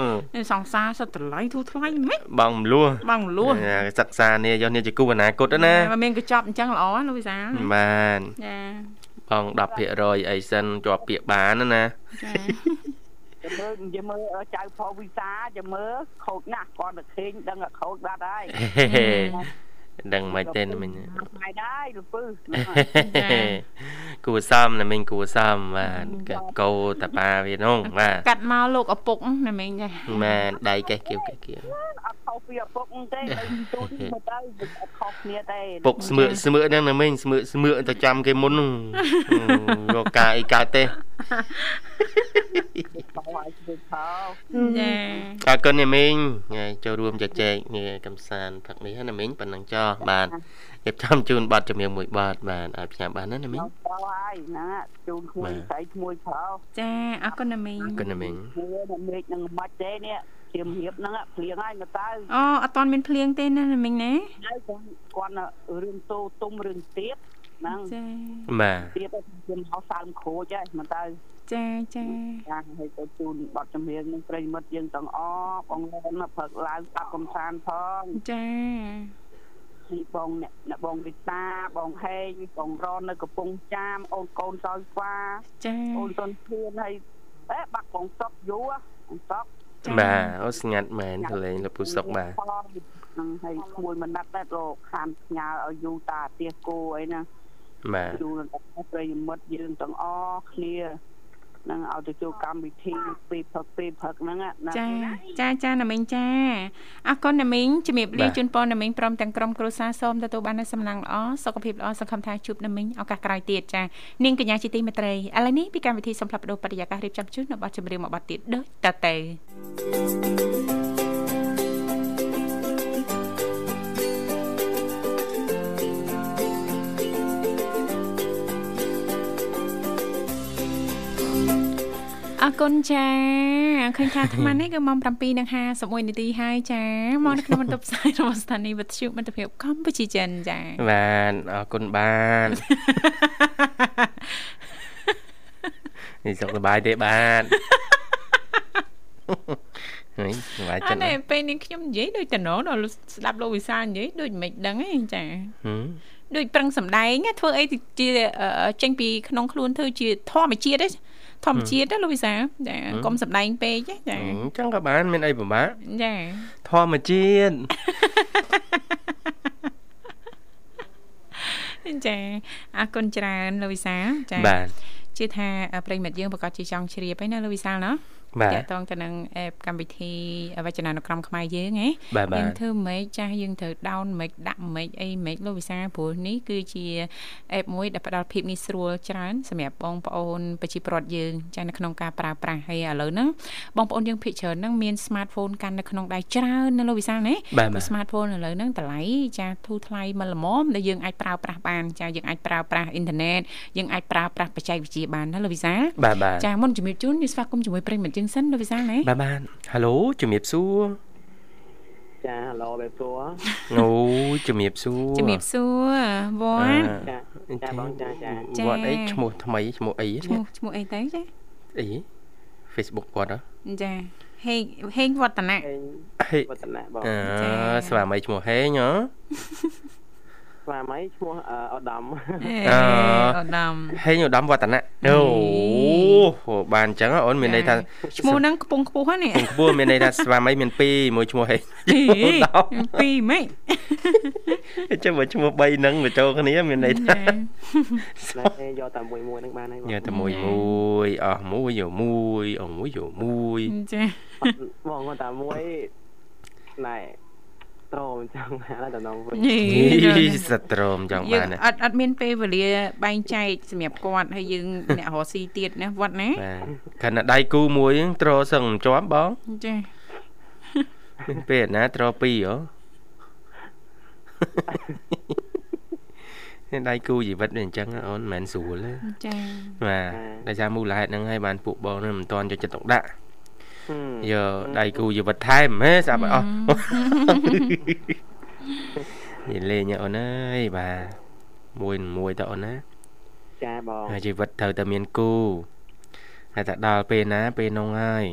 សង្សារសិតតម្លៃធូរថ្លៃមិនបងមលួបងលួសសិក្សានេះយកនេះជាគូអនាគតណាបើមានកញ្ចប់អញ្ចឹងល្អណាលោកវិសាលបាទចាបង10%អីសិនជាប់ពាក្យបានណាណាចាចាំមើលចាំមើលចៅផោវិសាចាំមើលខូចណាស់គាត់តែឃើញដឹងតែខូចបាត់ហើយហេ ដឹងមិនទេមិញថ្ងៃដែរលពឹសគួសំណាមិញគួសំបាទកកោតប៉ាវានោះបាទកាត់មកលោកឪពុកណាមីងចាបាទដៃកេះគៀវកេះគៀវអត់ខុសពីឪពុកទេទៅទូនមើលទៅអត់ខុសគ្នាទេពុកស្មើស្មើហ្នឹងណាមិញស្មើស្មើទៅចាំគេមុននោះយកការអីកើតទេបងឲ្យធ្វើខោ ចាអរគុណណាមិញថ្ងៃចូលរួមជជែកនេះកំសាន្តផឹកនេះណាមិញប៉ុណ្ណឹងចោះបាទរៀបចំជូនប័ណ្ណជំនឿមួយប័ណ្ណបាទឲ្យផ្សាយបានណាណាមិញដល់ហើយណាជូនក្មួយស្រីក្មួយខោចាអរគុណណាមីងអរគុណណាមិញមួយនៅមេឃនឹងមិនទេនេះជាមរៀបហ្នឹងភ្លៀងហើយមកទៅអូអត់តាន់មានភ្លៀងទេណាណាមីងណាហើយគាត់គាត់រឿងតូទុំរឿងទៀត ហ្នឹងចាបាទទៀតខ្ញុំហៅសើមគ្រូចហ្នឹងមិនទៅចាចាចាឲ្យទៅជូនបទចម្រៀងនឹងប្រិយមិត្តយើងទាំងអស់បងប្អូនព្រឹកឡើងស្ដាប់កំសាន្តផងចាពីបងអ្នកអ្នកបងវិតាបងហេងបងរននៅកំពង់ចាមអូនកូនសោយស្វាចាអូនសុនធៀនហើយអេបាក់បងសុកយូរបងសុកបាទអូស្ងាត់មែនទៅលេងលពុសុកបាទនឹងឲ្យក្មួយមិនណាត់ដែរលោកខានផ្ញើឲ្យយូតាផ្ទះគោអីណា បាទយូនឹងប្រិយមិត្តយើងទាំងអស់គ្នានឹងឲ្យទៅចូលកម្មវិធីពីព្រឹកពីព្រឹកហ្នឹងណាចាចាចាណាមីងចាអរគុណណាមីងជំរាបលាជូនពរណាមីងព្រមទាំងក្រុមគ្រួសារសូមទទួលបាននូវសំណាងល្អសុខភាពល្អសង្ឃឹមថាជួបណាមីងឱកាសក្រោយទៀតចានាងកញ្ញាជាទីមេត្រីឥឡូវនេះពីកម្មវិធីសំផ្លាប់បដោបរិយាកាសរៀបចំជូននៅបទចម្រៀងមួយបទទៀតដូចតទៅ អរគុណចាឃើញថាអាត្មានេះគឺម៉ោង7:51នាទីហើយចាមកនៅក្នុងបន្ទប់ផ្សាយរបស់ស្ថានីយ៍វិទ្យុមិត្តភាពកម្ពុជាចិនចាបាទអរគុណបាទនេះសុខសប្បាយទេបាទហើយសប្បាយអចិត្តត់ណាទេស់ពេលនេះខ្ញុំនិយាយដូចតំណដល់ស្ដាប់លោកវិសាលនិយាយដូចមិនដឹងទេចាហឹមដូចប្រឹងសម្ដែងណាធ្វើអីទៅជាអឺចេញពីក្នុងខ្លួនធ្វើជាធម្មជាតិទេ ធម្មជាតិណាលោកវិសាលចាកុំសម្ដែងពេកទេចាអញ្ចឹងក៏បាន មានអីពិបាកចាធម្មជាតិចាអរគុណច្រើនលោកវិសាលចាបាទជឿថាប្រិយមិត្តយើងប្រកាសជាចង់ជ្រាបហើយណាលោកវិសាលណាបាទ តកតងទៅនឹងអេបកម្មវិធីវចនានុក្រមខ្មែរយើងហ៎បាទបាទយើងធ្វើម៉េចចាស់យើងត្រូវ down ម៉េចដាក់ម៉េចអីម៉េចលោកវិសាព្រោះនេះគឺជាអេបមួយដែលផ្ដល់ភាពងាយស្រួលច្រើនសម្រាប់បងប្អូនប្រជាពលរដ្ឋយើងចាស់នៅក្នុងការប្រើប្រាស់ហើយឥឡូវហ្នឹងបងប្អូនយើងភាគច្រើនហ្នឹងមាន smartphone កាន់នៅក្នុងដៃច្រើនណាលោកវិសាណាបាទបាទ smartphone ឥឡូវហ្នឹងតម្លៃចាធូរថ្លៃមកល្មមដែលយើងអាចប្រើប្រាស់បានចាយើងអាចប្រើប្រាស់អ៊ីនធឺណិតយើងអាចប្រើប្រាស់បច្ចេកវិទ្យាបានណាលោកវិសាបាទបាទចាមុនជំរាបជូននេះស្វាគមន៍ជាមួយប្រិយមិត្តយើងសិនលោកវិសាលណាបាទបាទហៅឡូជំរាបសួរចាឡូបែបសួរអូជំរាបសួរជំរាបសួរវ៉ាន់ចាចាបងចាចាចា៎វត្តអីឈ្មោះថ្មីឈ្មោះអីឈ្មោះឈ្មោះអីទៅចាអី Facebook គាត់ហ៎ចាហេងហេងវឌ្ឍនៈហេងហេវឌ្ឍនៈបងអឺចា៎ស្វាមីឈ្មោះហេងហ៎ ស្វាមីឈ្មោះអឺឧត្តមអេអឺអូដាមហេងឧត្តមវឌ្ឍនៈហេអូហូបានអញ្ចឹងហ៎អូនមានន័យថាឈ្មោះហ្នឹងខ្ពង់ខ្ពស់ហ្នឹងខ្ពស់មានន័យថាស្វាមីមាន2មួយឈ្មោះហេងឧត្តមពីរម៉េចចាំមើលឈ្មោះ3ហ្នឹងមកចូលគ្នាមានន័យថាចាណែយកតែមួយមួយហ្នឹងបានហើយបងយកតែមួយមួយអស់មួយយកមួយអស់មួយយកមួយចាបងគាត់តែមួយណែ ត្រមចឹងឥឡូវតំណងវិញនេះនេះសត្រមចង់យើបានងណាអត់អត់មានពេលវេលាបែងចែកសម្រាប់គាត់ហើយយើងអ្នករស់ស៊ីទៀតណាវត្តណាបាទខណៈដៃគូមួយហ្នឹងត្រសឹងមិនជាប់បងចាមានពេលណាត្រពីរហ៎នេះដៃគូជីវិតវាអញ្ចឹងណាអូនមិនមែនស្រួលទេចាបាទដោយសារមូលហេតុហ្នឹងហើយបានពួកបងនឹងមិនតន់យកចិត្តទុកដាក់ហឹម យកដៃគូជីវិតថែមហេស្អាប់ឲ្យអស់និយាយលេងអូនអើយបាទមួយនឹងមួយតើអូនណាចាបងហើយជីវិតត្រូវតែមានគូហើយតែដល់ពេលណា ពេលនោះហើយ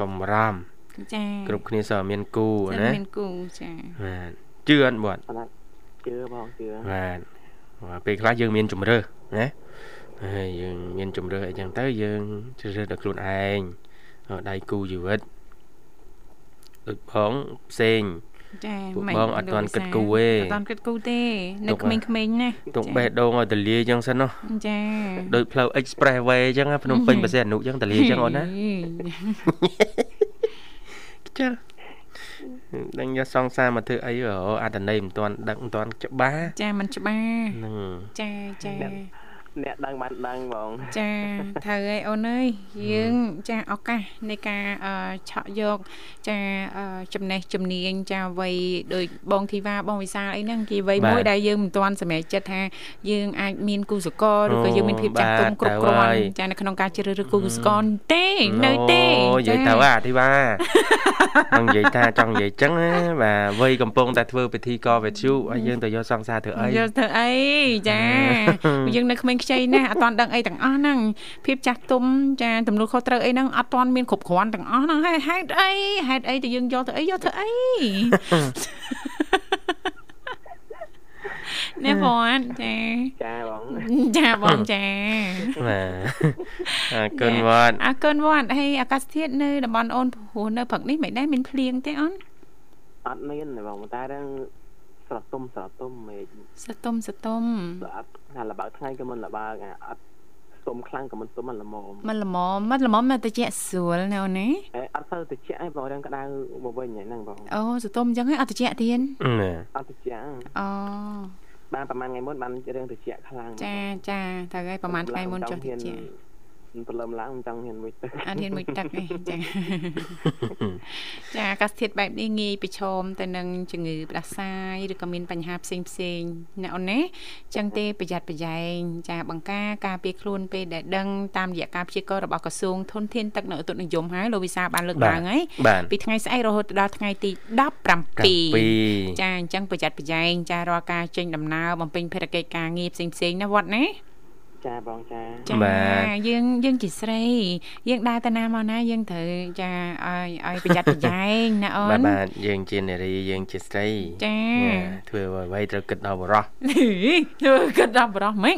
កុំបារម្ភចាគ្រប់គ្នាសើមានគូចាណាមានគូចាបាទជឿអត់បាត់អត់ជឿបងជឿបាទបាទពេលខ្លះយើងមានជំរើសណាហើយយើងមានជំរើសអីចឹងទៅយើងជ្រើសរើសដល់ខ្លួនឯងឲ្យ ដៃគូជីវិតដូចបងផ្សេងចាពួកមិនបងអត់ទាន់គិតគូទេអត់ទាន់គិតគូទេនៅទុកក្មេងៗណាទុកបេះដូងឲ្យតលាចឹងសិនណោះចាដូចផ្លូវ Express Way ចឹងណាភ្នំពេញបរសេអនុចឹងតលាចឹងអូនណាចាដឹងយកសង្សារមកធ្វើអីហ៎អត្តន័យមិនទាន់ដឹងមិនទាន់ច្បាស់ចាមិនច្បាស់ហ្នឹងចាចា អ្នកដឹងបានដឹងបងចាត្រូវហើយអូនអើយយើងចាឱកាសនៃការអឺឆក់យកចាអឺចំណេះជំនាញចាវ័យដូចបងធីវ៉ាបងវិសាលអីហ្នឹងគេវ័យមួយដែលយើងមិនទាន់សម្រេចចិត្តថាយើងអាចមានគូសកលឬក៏យើងមានភាពចាស់ទុំគ្រប់គ្រាន់ចានៅក្នុងការជ្រើសរើសគូសកលទេនៅទេអូនិយាយទៅអាធីវ៉ានឹងនិយាយថាចង់និយាយចឹងណាបាទវ័យកំពុងតែធ្វើពិធីកវិទ្យុហើយយើងទៅយកសង្សារធ្វើអីយកធ្វើអីចាយើងនៅក្មេងខ្ខ្ចីណាស់អត់ទាន់ដឹងអីទាំងអស់ហ្នឹងភាពចាស់ទុំចាទំនួលខុសត្រូវអីហ្នឹងអត់ទាន់មានគ្រប់គ្រាន់ទាំងអស់ហ្នឹងហេតុហេតុអីហេតុអីទៅយើងយកទៅអីយកទៅអីណែបងចាចាបងចាបងចាបាទអរគុណវត្តអរគុណវត្តហើយអាកាសធាតុនៅតំបន់អូនព្រោះនៅព្រឹកនេះមិនដែរមានភ្លៀងទេអូនអត់មានទេបងប៉ុន្តែរឿងស្រកទុំស្រកទុំមេឃ សតុំសតុំអត់ថាលបើកថ្ងៃក៏មិនលបើកអាអត់ស្ទុំខ្លាំងក៏មិនស្ទុំមិនល្មមមិនល្មមមិនល្មមមកទៅជាស្រួលណែអូនណាអេអត់ទៅតិចឯងបងរឿងក្តៅមកវិញហ្នឹងបងអូសតុំអញ្ចឹងហ៎អត់តិចទៀតណាអត់តិចហ្នឹងអូបានប្រហែលថ្ងៃមុនបានរឿងតិចខ្លាំងចាចាត្រូវហើយប្រហែលថ្ងៃមុនចុះតិច ព្រលឹមឡើងមិនចង់ហ៊ានមួយទឹកអត់ហ៊ានមួយទឹកទេចាចាអាកាសធាតុបែបនេះងាយប្រឈមទៅនឹងជំងឺផ្ដាសាយឬក៏មានបញ្ហាផ្សេងផ្សេងៗណាអូនណាអញ្ចឹងទេប្រយ័ត្នប្រយែងចាបង្ការការពារខ្លួនពេលដែលដឹងតាមរយៈការព្យាករណ៍របស់ក្រសួងធនធានទឹកនៅឧតុនិយមហើយលោកវិសាបានលើកឡើងហើយបាទពីថ្ងៃស្អែករហូតដល់ថ្ងៃទី17 7ចាអញ្ចឹងប្រយ័ត្នប្រយែងចារាល់ការចេញដំណើរបំពេញភារកិច្ចការងារផ្សេងផ្សេងៗណាវត្តណា ចាបងចាចាយើងយើងជាស្រី យើងដើរទៅណាមកណាយើងត្រូវចាឲ្យឲ្យប្រយ័ត្នប្រយែងណាអូបាទនបាទយើងជានារីយើងជាស្រីចាធ្វើអ្វីត្រូវគិតដល់បរោះធ្វើគិតដល់បរោះម៉េច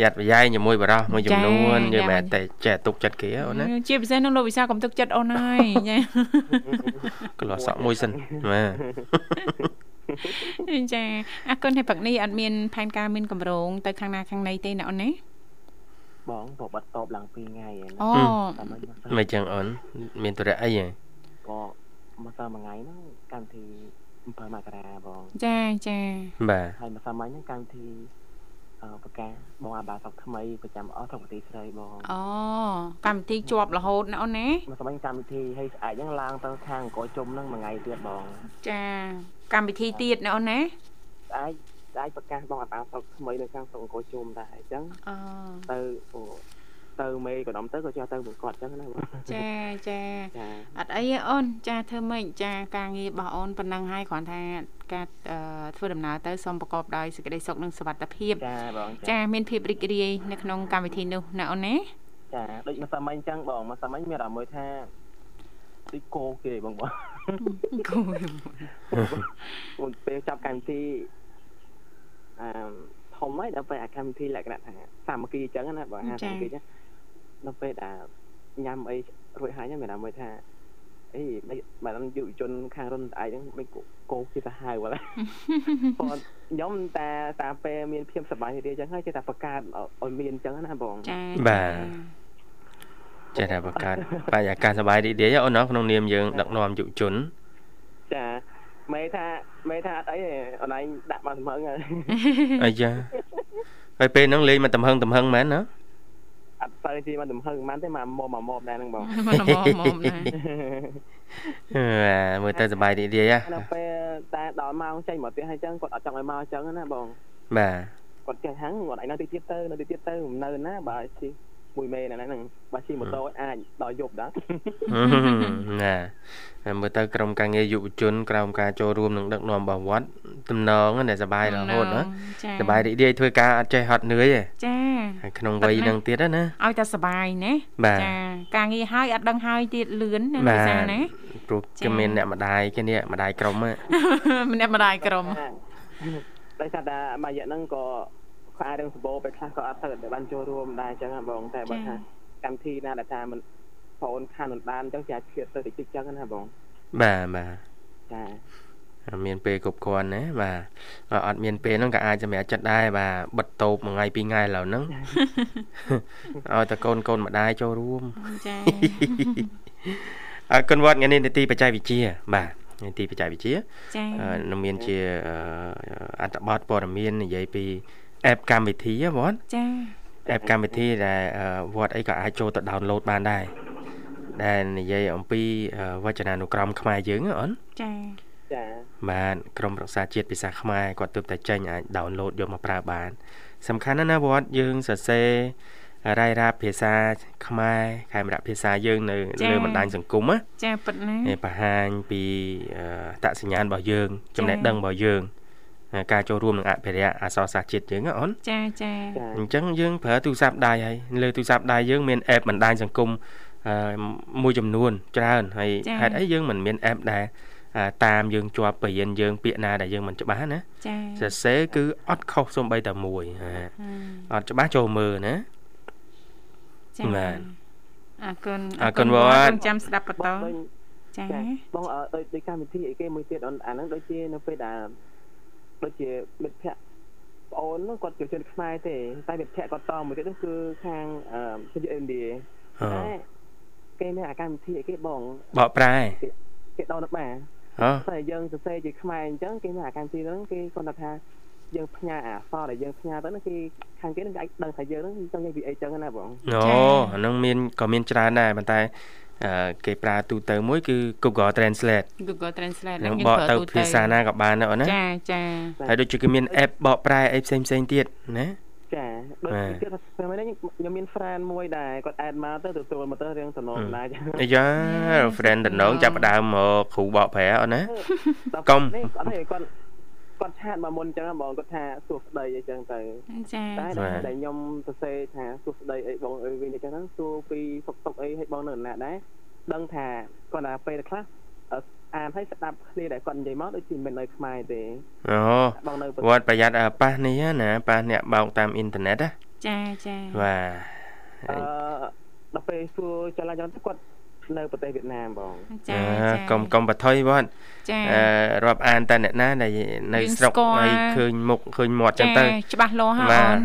យ៉ាត់ប្រយ៉ែងជាមួយបរោះមួយចំនួនចាយើងមិនតែចេះទុកចិត្តគេអូនណាជាពិសេសនឹងលោកវិសាកំទឹកចិត្តអូនហើយចាកន្លោះសក់មួយសិនបាទ ចាអរគុណហើយព្រឹកនេះអត់មានផែនការមានកម្រងទៅខាងណាខាងណីទេណាអូនណាបងបបិទតបឡើង2ថ្ងៃឯអូតែមិនមិនចឹងអូនមានទរៈអីហ៎ក៏មកសើមួយថ្ងៃហ្នឹងកម្មវិធី7មករាបងចាចាបាទហើយម្សិលមិញហ្នឹងកម្មវិធីអឺប្រកាសបងអាបាសុកថ្មីប្រចាំអស់ក្នុងប្រទេសស្រីបងអូកម្មវិធីជាប់រហូតណាអូនណាម្សិលមិញកម្មវិធីហើយស្អែកហ្នឹងឡើងទៅខាងអង្គរជុំហ្នឹងមួយថ្ងៃទៀតបងចា កម្មវិធីទៀតណាអូនណាស្អែកស្អែកប្រកាសបងអាបាសុកថ្មីនៅខាងស្រុកអង្គរជុំដែរអញ្ចឹងអូទៅអូទៅមេកណ្ដំទៅក៏ចេះទៅបង្កត់អញ្ចឹងណាបងចាចាចាអត់អីទេអូនចាធ្វើម៉េចចាការងាររបស់អូនប៉ុណ្ណឹងហើយគ្រាន់ថាការអឺធ្វើដំណើរទៅសូមប្រកបដោយសេចក្តីសុខនិងសុវត្ថិភាពចាបងចាមានភាពរីករាយនៅក្នុងកម្មវិធីនោះណាអូនណាចាដូចម្សិលមិញអញ្ចឹងបងម្សិលមិញមានអារម្មណ៍មួយថាដូចគោគេបងបងគូ មុនពេលចាប់កម្មវិធីអឺធំហើយដល់ពេលអាកម្មវិធីលក្ខណៈថាសាមគ្គីអញ្ចឹងណាបងហាសាមគ្គីអញ្ចឹងដល់ពេលដែលញ៉ាំអីរួចហើយមានអារម្មណ៍មួយថាអីមិនបានយុវជនខាងរុនស្អែកហ្នឹងមិនគោគេទៅហៅវល់បងខ្ញុំតែតាពេលមានភាពសប្បាយរីករាយអញ្ចឹងហើយចេះតែបង្កើតឲ្យមានអញ្ចឹងណាបងចាចេះតែបង្កើតបរិយាកាសសប្បាយរីករាយអូនណាក្នុងនាមយើងដឹកនាំយុវជនចា មេថាមេថាអត់អីទេអូនឯងដាក់មកសម្ហឹងហើយអាយ៉ាហើយពេលហ្នឹងលេងមកតំហឹងតំហឹងមែនណាអត់ទៅទីមកទំហឹងប៉ុន្មានទេមកមកមកមកដែរហ្នឹងបងមកមកមកណាបាទមើលទៅសប្បាយរីករាយហ៎ដល់ពេលតែដល់ម៉ោងចេញមកផ្ទះហើយចឹងគាត់អត់ចង់ឲ្យមកអញ្ចឹងណាបងបាទគាត់ចេះហាំងគាត់ឯងនៅទីទៀតទៅនៅទីទៀតទៅមិននៅណាបើជិះ មួយមេណាហ្នឹងបើជិះម៉ូតូអាចដល់យប់ដែរណាហើយមើលទៅក្រុមការងារយុវជនក្រោមការចូលរួមនឹងដឹកនាំរបស់វត្តតំណងហ្នឹងសប្បាយរហូតណាចាសប្បាយរីករាយធ្វើការអត់ចេះហត់នឿយទេចាហើយក្នុងវ័យហ្នឹងទៀតណាឲ្យតែសុបាយណាបាទចាការងារហើយអត់ដឹងហើយទៀតលឿនណាបាលោកទសាណាព្រោះចា៎គេមានអ្នកម្ដាយគេនេះម្ដាយក្រុមហ្នឹងម្នាក់ម្ដាយក្រុមដោយសារតែមួយរយៈហ្នឹងក៏ ខ្វះរឿងសម្បូរពេលខ្លះក៏អត់ទៅតែបានចូលរួមដែរអញ្ចឹងណាបងតែបើថាកម្មវិធីណាដែលថាមិនបងអូនខានមិនបានអញ្ចឹងជាអាចឈៀតទៅតិចតិចអញ្ចឹងណាបងបាទបាទចាអត់មានពេលគ្រប់គ្រាន់ណាបាទបើអត់មានពេលហ្នឹងក៏អាចសម្រាប់ចិត្តដែរបាទបិទតូបមួយថ្ងៃពីរថ្ងៃឥឡូវហ្នឹងឲ្យតែកូនកូនម្ដាយចូលរួមចាអរគុណវត្តថ្ងៃនេះនីតិបច្ចេកវិទ្យាបាទនីតិបច្ចេកវិទ្យាចាអឺនឹងមានជាអឺអត្ថបទព័ត៌មាននិយាយពី app កម្មវិធីហ៎វត្តចា app កម្មវិធីដែលអឺវត្តអីក៏អាចចូលទៅ download បានដែរដែលនិយាយអំពីអឺវចនានុក្រមខ្មែរយើងហ៎អូនចាចាបាទក្រមរក្សាជាតិភាសាខ្មែរគាត់ទើបតែចេញអាច download យកមកប្រើបាន សំខាន់ណាស់ណាវត្តយើងសរសេររាយរាប់ភាសាខ្មែរខេមរៈភាសាយើងនៅលើបណ្ដាញសង្គមណាចាពិតណានេះបង្ហាញពីអឺអត្តសញ្ញាណរបស់យើងចំណេះដឹងរបស់យើងអ ការចូលរួមនឹងអភិរក្សអក្សរសាស្ត្រជាតិយើងណាអូនចាចាអញ្ចឹងយើងប្រើទូរស័ព្ទដៃហើយលើទូរស័ព្ទដៃយើងមាន app បណ្ដាញសង្គមអឺមួយចំនួនច្រើនហើយហេតុអីយើងមិនមាន app ដែលតាមយើងជាប់បរិញ្ញាយើងពាក្យណាដែលយើងមិនច្បាស់ណាចាសរសេរគឺអត់ខុសសូម្បីតែមួយអត់ច្បាស់ចូលមើលណាចាបាទអរគុណអរគុណវត្តចាំស្ដាប់បន្តបងវិញចាចាបងអឺដូចដូចកម្មវិធីអីគេមួយទៀតអូនអាហ្នឹងដូចជានៅពេលដែល ដូចជាមិត្តភ័ក្តិប្អូនហ្នឹងគាត់ជាជនខ្មែរទេតែមិត្តភ័ក្តិគាត់តមួយទៀតហ្នឹងគឺខាងអឺជនជាតិឥណ្ឌាអឺតែគេមានអាកម្មវិធីអីគេបងបកប្រែគេដោនបាអូតែយើងសរសេរជាខ្មែរអញ្ចឹងគេមានអាកម្មវិធីហ្នឹងគេគាត់ថាយើងផ្ញើអាអក្សរដែលយើងផ្ញើទៅហ្នឹងគេខាងគេនឹងអាចដឹងថាយើងហ្នឹងចង់និយាយពីអីចឹងណាបងអូអានឹងមានក៏មានច្រើនដែរប៉ុន្តែអឺ គេប្រើទូទៅមួយគឺ Google Translate Google Translate នឹងយើងបកប្រើទៅទូភាសាណាក៏បានដែរអូនណាចាចាហើយដូចជាគេមាន app បកប្រែអីផ្សេងផ្សេងៗទៀតណាចាដូចទៀតថាពេលនេះខ្ញុំមាន friend មួយដែរគាត់ add មកទៅទទួលមកទៅរឿងតំណងដែរចាអាយ៉ា friend តំណងចាប់ផ្ដើមមកគ្រូបកប្រែអូនណាដល់កុំនេះគាត់នេះគាត់ គាត់ឆាតមកមុនអញ្ចឹងបងគាត់ថាសួស្ដីអីចឹងទៅចាតែដែលដែលខ្ញុំសរសេរថាសួស្ដីអីបងអីវិញអញ្ចឹងហ្នឹងសួរពីសុខទុក្ខអីឲ្យបងនៅណាដែរដឹងថាគាត់ថាពេលខ្លះអឺអានឲ្យស្ដាប់គ្នាដែលគាត់និយាយមកដូចជាមិននៅខ្មែរទេអូបងនៅវត្តប្រយ័ត្នអឺប៉ះនេះណាប៉ះអ្នកបោកតាមអ៊ីនធឺណិតណាចាចាបាទអឺដល់ពេលសួរចលនាចង់ទៅគាត់ នៅប្រទេសវៀតណាមបងចាអឺកុំកុំបថុយវត្តចាអឺរាប់អានតែអ្នកណាដែលនៅយើងស្រុកស្គាល់ហើយឃើញមុខឃើញមាត់ចឹងទៅច្បាស់លាស់ហ่าបាទអូន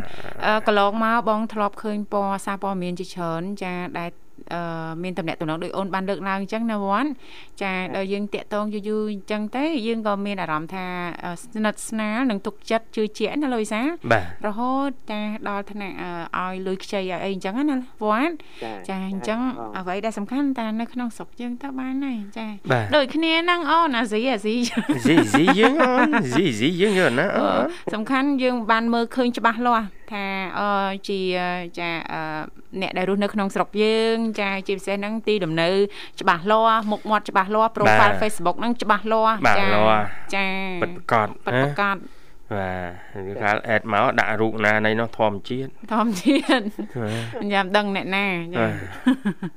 អឺកន្លងមកបងធ្លាប់ឃើញពណ៌សារព័ត៌មានជាច្រើនចាដែលអឺ មានតំណែងតំណងដោយអូនបានលើកឡើងអញ្ចឹងណាវ៉ាន់ចាដល់យើងតាក់តងយូរយូរអញ្ចឹងទៅយើងក៏មានអារម្មណ៍ថាអឺស្និទ្ធស្នាលនិងទុកចិត្តជឿជាក់ណាលុយសាបាទរហូតចាដល់ថ្នាក់អឺឲ្យលុយខ្ចីឲ្យអីអញ្ចឹងណាវ៉ាន់ចាចាអញ្ចឹងអ្វីដែលសំខាន់តានៅក្នុងស្រុកយើងទៅបានហើយចាបាទដូចគ្នាហ្នឹងអូនអាស៊ីអាស៊ីស៊ីស៊ីយើងអូនស៊ីស៊ីយើងយកណាអូសំខាន់យើងបានមើលឃើញច្បាស់លាស់ ថាអឺជាចាអឺអ្នកដែលរស់នៅក្នុងស្រុកយើង ចាជាពិសេសហ្នឹងទីលំនៅច្បាស់លាស់មុខមាត់ច្បាស់លាស់ profile Facebook ហ្នឹងច្បាស់លាស់ចាពិតប្រកបពិតប្រកប បាទគឺកាលអេតមកដាក់រូបណានៃនោះធម្មជាតិធម្មជាតិញ៉ាំដឹងអ្នកណាចា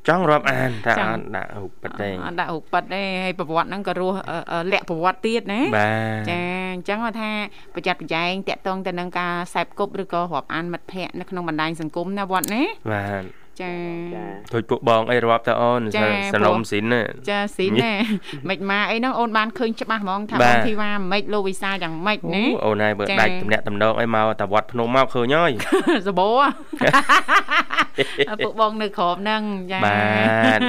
ចង់រាប់អានតែចង់អត់ដាក់រូបពិតទេអត់ដាក់រូបប៉ិតទេហើយប្រវត្តិហ្នឹងក៏រស់អឺអឺលាក់ប្រវត្តិទៀតណាបាទចាអញ្ចឹងគាត់ថាប្រយ័ត្នប្រយែងតាក់ទងទៅនឹងការខ្សែបគប់ឬក៏រាប់អានមិត្តភ័ក្តិនៅក្នុងបណ្ដាញសង្គមណាវត្តណាបាទ ចាចាដូចពួកបងអីរាប់ទៅអូនចាសនំស៊ីនណាចាស៊ីនណាមិនមកអីហ្នឹងអូនបានឃើញច្បាស់ហ្មងថាបាទបងធីវ៉ាមិនលោកវិសាលយ៉ាងម៉េចអូណាអូនហើយបើចាដាច់តំណាក់តំណងអីមកតែវត្តភ្នំមកឃើញហើយសបោពួកបងនៅក្រោមហ្នឹងចាបាទ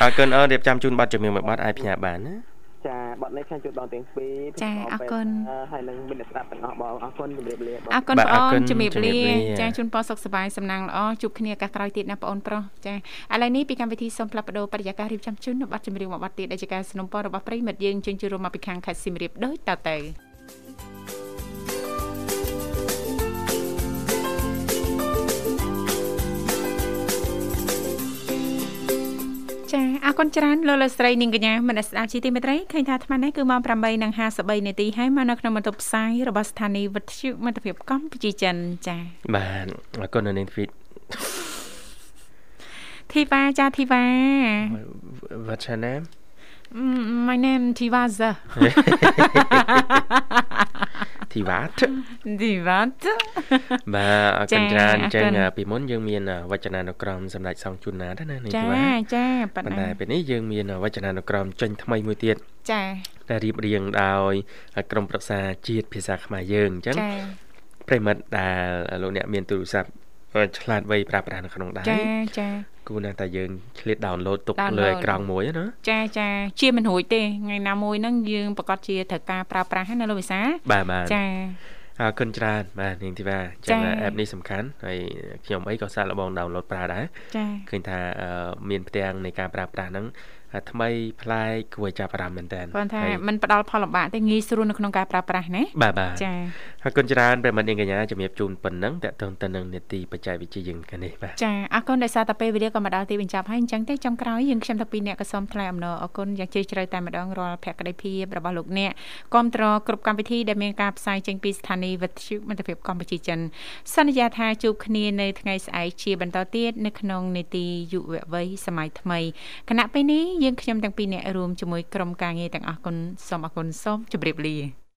អរគុណអូនរៀបចំជូនប័ណ្ណជំនឿមួយប័ណ្ណអាចផ្ញើបានណា ចាបတ်នេះខាងជួបបងទាំងពីរ ចាអរគុណ អឺហើយនឹងមានអ្នកស្ដាប់ទាំងអស់បងអរគុណជំរាបលាបង អរគុណ បាទ បង អរគុ អូ ណ នជំរាប ជំរា លា បលា ចាជូនពរសុខសប្បាយសំណាងល្អជួបគ្នាឱកាសក្រោយទៀតណាបងអូនប្រុសចាឥឡូវនេះពីកម្មវិធីសូមផ្លាប់បដោបរិយាកាសរៀបចំជូននៅប័ណ្ណចម្រៀងមួយប័ណ្ណទៀតដែលជាការสนับสนุนរបស់ប្រិយមិត្តយើងជើញជួបរួមមកពីខាងខេត្តសៀមរាបដូចតទៅ ចាអរគុណច្រើនលោកលោកស្រីនាងកញ្ញាមនស្សស្ដាប់ជីទីមេត្រីឃើញថាអាត្មានេះគឺម៉ោង8:53នាទីហើយមកនៅក្នុងបន្ទប់ផ្សាយរបស់ស្ថានីយ៍វិទ្យុមិត្តភាពកម្ពុជាចិនចាបាទអរគុណនៅនាងទ្វីតធីវ៉ាចាធីវ៉ា What's her name Mm, my name Tivaza ធីវ៉ាត Divat បាទអរគុណចាច្រើនអញ្ចឹងអរគុណពីមុនយើងមានវចនានុក្រមសម្ដេចសង្ឃជូនណាដែរណានាងចាធីវ៉ាចាប៉ណ្ប៉ុន្តែណាពេលនេះយើងមានវចនានុក្រមចេញថ្មីមួយទៀតចាដែលរៀបរៀងដោយក្រុមប្រឹក្សាជាតិភាសាខ្មែរយើងអញ្ចឹងចាប្រិមិត្តដែលលោកអ្នកមានទូរស័ព្ទ ឆ្លាតវៃប្រើប្រាស់នៅក្នុងដៃចាចាគួរណាស់តែយើងឆ្លៀត download ទុក download លើអេក្រង់មួយណាចាចាជាមិនរួចទេថ្ងៃណាមួយហ្នឹងយើងប្រកាសជាត្រូវការប្រើប្រាស់ហ្នឹងណាលោកវិសាបាទបាទចាអរគុណច្រើនបាទនាងធីវ៉ាអញ្ចឹងចា៎អេបនេះសំខាន់ហើយខ្ញុំអីក៏សាកល្បង download ប្រើដែរចាឃើញថាអឺមានផ្ទាំងនៃការប្រើប្រាស់ហ្នឹងអ ថ្មីប្លែកគួរចាប់អារម្មណ៍មែនតើគាត់ថាมันផ្ដល់ផលលំបាកទេងាយស្រួលនៅក្នុងការប្រើប្រាស់ណាបាទបាទចាអរគុណច្រើនប្រិមត្តនាងកញ្ញាជំរាបជូនប៉ុណ្ណឹងតកតងទៅនឹងនេតិបច្ចេកវិទ្យាយើងកានេះបាទចាអរគុណដោយសារតែពេលវេលាក៏មកដល់ទីបញ្ចប់ហើយអញ្ចឹងទេចុងក្រោយយើងខ្ញុំទាំងពីរអ្នកក៏សូមថ្លែងអំណរអរគុណយ៉ាងជ្រាលជ្រៅតែម្ដងរាល់ភក្ដីភាពរបស់លោកអ្នកគ្រប់គ្រងគ្រប់កម្មវិធីដែលមានការផ្សាយចេញពីស្ថានីយ៍វិទ្យុមិត្តភាពកម្ពុជាចិនសន្យាថាជួបគ្នានៅថ្ងៃស្អែកជាបន្តទៀតនៅក្នុងនេតិយុវវ័យសម័យថ្មីគណៈពេលនេះយើងខ្ញុំទាំងពីរអ្នករួមជាមួយក្រុមការងារទាំងអស់គុណសូមអរគុណសូមជម្រាបលា